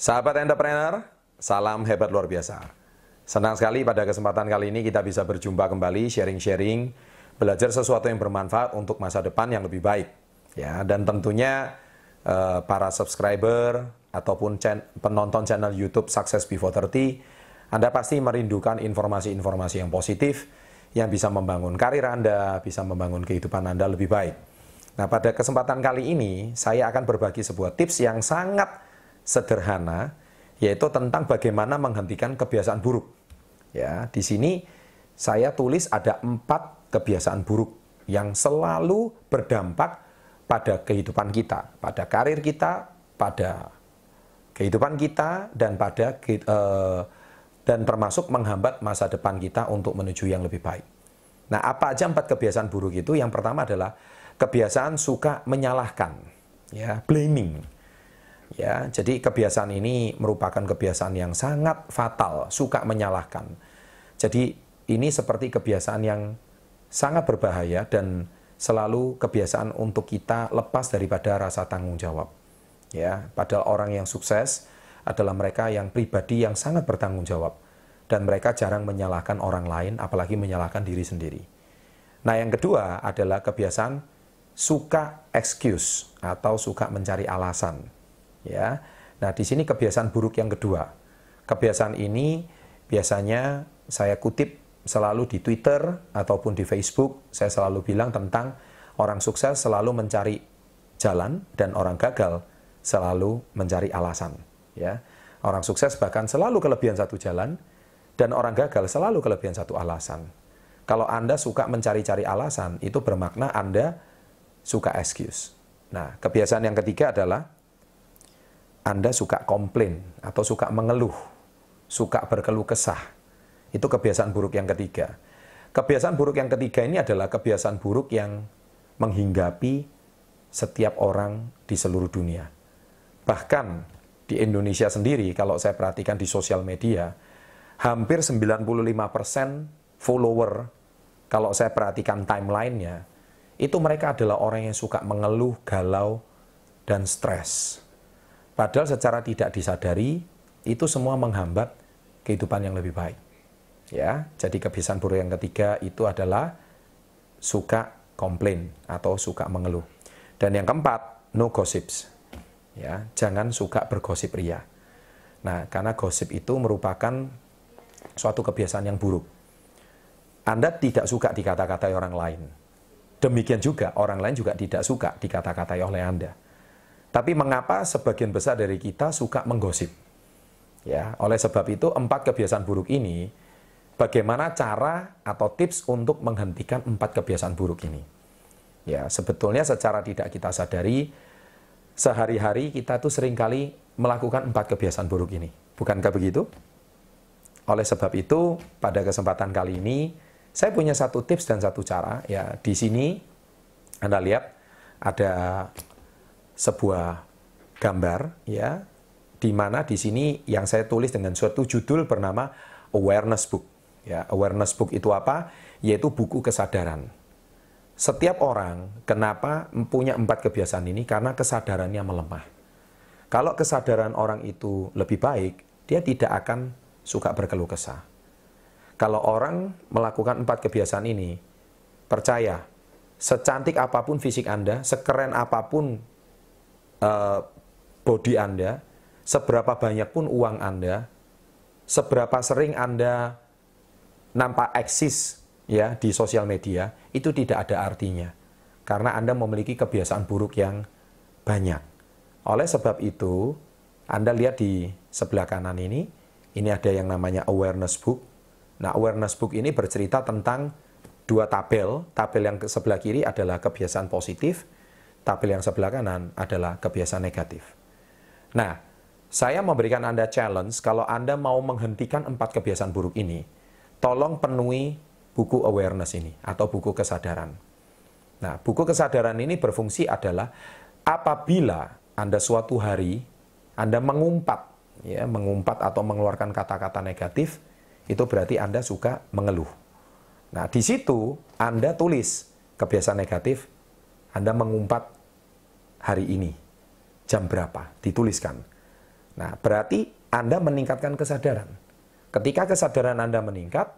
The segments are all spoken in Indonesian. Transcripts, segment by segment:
Sahabat entrepreneur, salam hebat luar biasa. Senang sekali pada kesempatan kali ini kita bisa berjumpa kembali, sharing-sharing, belajar sesuatu yang bermanfaat untuk masa depan yang lebih baik. Ya, dan tentunya eh, para subscriber ataupun penonton channel YouTube Success Before 30, Anda pasti merindukan informasi-informasi yang positif yang bisa membangun karir Anda, bisa membangun kehidupan Anda lebih baik. Nah, pada kesempatan kali ini saya akan berbagi sebuah tips yang sangat sederhana yaitu tentang bagaimana menghentikan kebiasaan buruk. Ya, di sini saya tulis ada empat kebiasaan buruk yang selalu berdampak pada kehidupan kita, pada karir kita, pada kehidupan kita dan pada uh, dan termasuk menghambat masa depan kita untuk menuju yang lebih baik. Nah, apa aja empat kebiasaan buruk itu? Yang pertama adalah kebiasaan suka menyalahkan, ya, blaming Ya, jadi kebiasaan ini merupakan kebiasaan yang sangat fatal, suka menyalahkan. Jadi ini seperti kebiasaan yang sangat berbahaya dan selalu kebiasaan untuk kita lepas daripada rasa tanggung jawab. Ya, padahal orang yang sukses adalah mereka yang pribadi yang sangat bertanggung jawab dan mereka jarang menyalahkan orang lain apalagi menyalahkan diri sendiri. Nah, yang kedua adalah kebiasaan suka excuse atau suka mencari alasan ya. Nah, di sini kebiasaan buruk yang kedua. Kebiasaan ini biasanya saya kutip selalu di Twitter ataupun di Facebook, saya selalu bilang tentang orang sukses selalu mencari jalan dan orang gagal selalu mencari alasan, ya. Orang sukses bahkan selalu kelebihan satu jalan dan orang gagal selalu kelebihan satu alasan. Kalau Anda suka mencari-cari alasan, itu bermakna Anda suka excuse. Nah, kebiasaan yang ketiga adalah anda suka komplain atau suka mengeluh, suka berkeluh kesah. Itu kebiasaan buruk yang ketiga. Kebiasaan buruk yang ketiga ini adalah kebiasaan buruk yang menghinggapi setiap orang di seluruh dunia. Bahkan di Indonesia sendiri, kalau saya perhatikan di sosial media, hampir 95% follower, kalau saya perhatikan timelinenya, itu mereka adalah orang yang suka mengeluh, galau, dan stres. Padahal secara tidak disadari itu semua menghambat kehidupan yang lebih baik. Ya, jadi kebiasaan buruk yang ketiga itu adalah suka komplain atau suka mengeluh. Dan yang keempat, no gossips. Ya, jangan suka bergosip ria. Nah, karena gosip itu merupakan suatu kebiasaan yang buruk. Anda tidak suka dikata-katai orang lain. Demikian juga orang lain juga tidak suka dikata-katai oleh Anda. Tapi mengapa sebagian besar dari kita suka menggosip? Ya, oleh sebab itu empat kebiasaan buruk ini bagaimana cara atau tips untuk menghentikan empat kebiasaan buruk ini? Ya, sebetulnya secara tidak kita sadari sehari-hari kita tuh sering kali melakukan empat kebiasaan buruk ini. Bukankah begitu? Oleh sebab itu, pada kesempatan kali ini saya punya satu tips dan satu cara ya. Di sini Anda lihat ada sebuah gambar ya di mana di sini yang saya tulis dengan suatu judul bernama awareness book ya. Awareness book itu apa? Yaitu buku kesadaran. Setiap orang kenapa punya empat kebiasaan ini? Karena kesadarannya melemah. Kalau kesadaran orang itu lebih baik dia tidak akan suka berkeluh kesah. Kalau orang melakukan empat kebiasaan ini percaya secantik apa pun fisik Anda sekeren apa pun uh, body Anda, seberapa banyak pun uang Anda, seberapa sering Anda nampak eksis ya di sosial media, itu tidak ada artinya. Karena Anda memiliki kebiasaan buruk yang banyak. Oleh sebab itu, Anda lihat di sebelah kanan ini, ini ada yang namanya awareness book. Nah, awareness book ini bercerita tentang dua tabel. Tabel yang sebelah kiri adalah kebiasaan positif, tabel yang sebelah kanan adalah kebiasaan negatif. Nah, saya memberikan Anda challenge kalau Anda mau menghentikan empat kebiasaan buruk ini, tolong penuhi buku awareness ini atau buku kesadaran. Nah, buku kesadaran ini berfungsi adalah apabila Anda suatu hari Anda mengumpat ya, mengumpat atau mengeluarkan kata-kata negatif, itu berarti Anda suka mengeluh. Nah, di situ Anda tulis kebiasaan negatif, anda mengumpat hari ini, jam berapa, dituliskan. Nah, berarti Anda meningkatkan kesadaran. Ketika kesadaran Anda meningkat,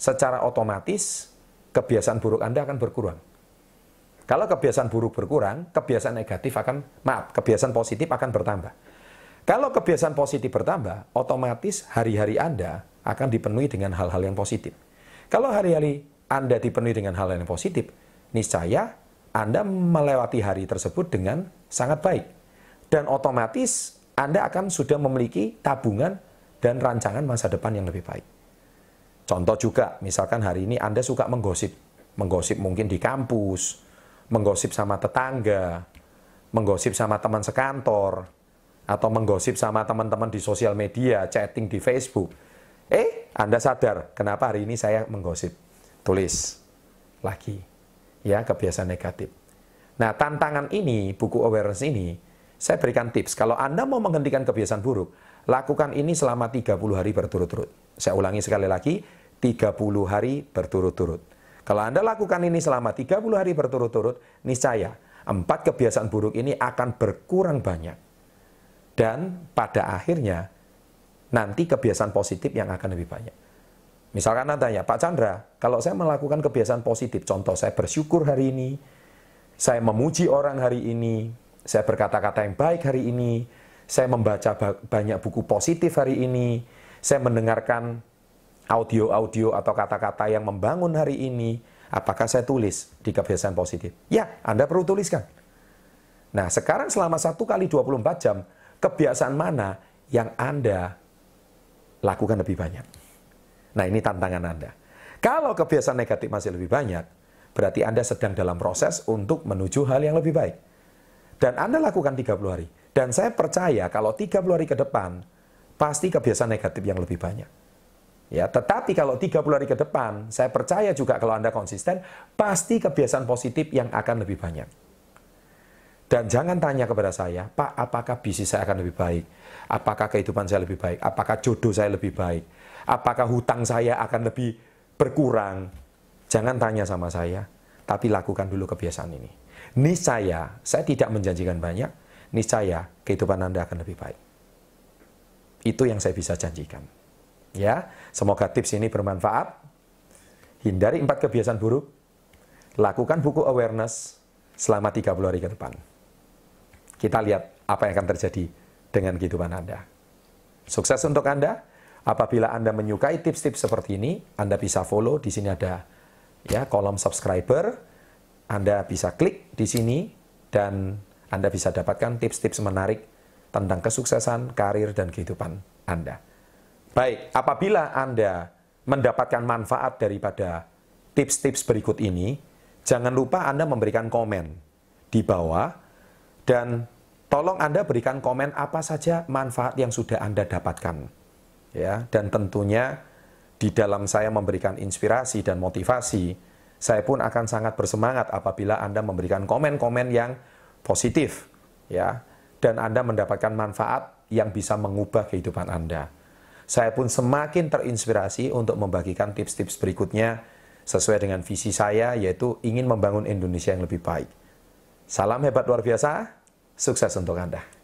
secara otomatis kebiasaan buruk Anda akan berkurang. Kalau kebiasaan buruk berkurang, kebiasaan negatif akan, maaf, kebiasaan positif akan bertambah. Kalau kebiasaan positif bertambah, otomatis hari-hari Anda akan dipenuhi dengan hal-hal yang positif. Kalau hari-hari Anda dipenuhi dengan hal hal yang positif, niscaya Anda melewati hari tersebut dengan sangat baik. Dan otomatis Anda akan sudah memiliki tabungan dan rancangan masa depan yang lebih baik. Contoh juga, misalkan hari ini Anda suka menggosip. Menggosip mungkin di kampus, menggosip sama tetangga, menggosip sama teman sekantor, atau menggosip sama teman-teman di sosial media, chatting di Facebook. Eh, Anda sadar, kenapa hari ini saya menggosip? Tulis lagi. Ya, kebiasaan negatif. Nah, tantangan ini, buku awareness ini, saya berikan tips. Kalau Anda mau menghentikan kebiasaan buruk, lakukan ini selama 30 hari berturut-turut. Saya ulangi sekali lagi, 30 hari berturut-turut. Kalau Anda lakukan ini selama 30 hari berturut-turut, niscaya empat kebiasaan buruk ini akan berkurang banyak. Dan pada akhirnya, nanti kebiasaan positif yang akan lebih banyak. Misalkan Anda tanya, Pak Chandra, kalau saya melakukan kebiasaan positif, contoh saya bersyukur hari ini, saya memuji orang hari ini, saya berkata-kata yang baik hari ini, saya membaca banyak buku positif hari ini, saya mendengarkan audio-audio atau kata-kata yang membangun hari ini, apakah saya tulis di kebiasaan positif? Ya, Anda perlu tuliskan. Nah, sekarang selama satu kali 24 jam, kebiasaan mana yang Anda lakukan lebih banyak? Nah, ini tantangan Anda. Kalau kebiasaan negatif masih lebih banyak, berarti Anda sedang dalam proses untuk menuju hal yang lebih baik. Dan Anda lakukan 30 hari. Dan saya percaya kalau 30 hari ke depan, pasti kebiasaan negatif yang lebih banyak. Ya, tetapi kalau 30 hari ke depan, saya percaya juga kalau Anda konsisten, pasti kebiasaan positif yang akan lebih banyak. Dan jangan tanya kepada saya, Pak, apakah bisnis saya akan lebih baik? Apakah kehidupan saya lebih baik? Apakah jodoh saya lebih baik? Apakah hutang saya akan lebih berkurang? Jangan tanya sama saya, tapi lakukan dulu kebiasaan ini. Niscaya, saya tidak menjanjikan banyak, niscaya kehidupan Anda akan lebih baik. Itu yang saya bisa janjikan. Ya, semoga tips ini bermanfaat. Hindari empat kebiasaan buruk. Lakukan buku awareness selama 30 hari ke depan. Kita lihat apa yang akan terjadi dengan kehidupan Anda. Sukses untuk Anda. Apabila Anda menyukai tips-tips seperti ini, Anda bisa follow di sini ada ya kolom subscriber. Anda bisa klik di sini dan Anda bisa dapatkan tips-tips menarik tentang kesuksesan, karir dan kehidupan Anda. Baik, apabila Anda mendapatkan manfaat daripada tips-tips berikut ini, jangan lupa Anda memberikan komen di bawah dan tolong Anda berikan komen apa saja manfaat yang sudah Anda dapatkan ya dan tentunya di dalam saya memberikan inspirasi dan motivasi saya pun akan sangat bersemangat apabila Anda memberikan komen-komen yang positif ya dan Anda mendapatkan manfaat yang bisa mengubah kehidupan Anda. Saya pun semakin terinspirasi untuk membagikan tips-tips berikutnya sesuai dengan visi saya yaitu ingin membangun Indonesia yang lebih baik. Salam hebat luar biasa, sukses untuk Anda.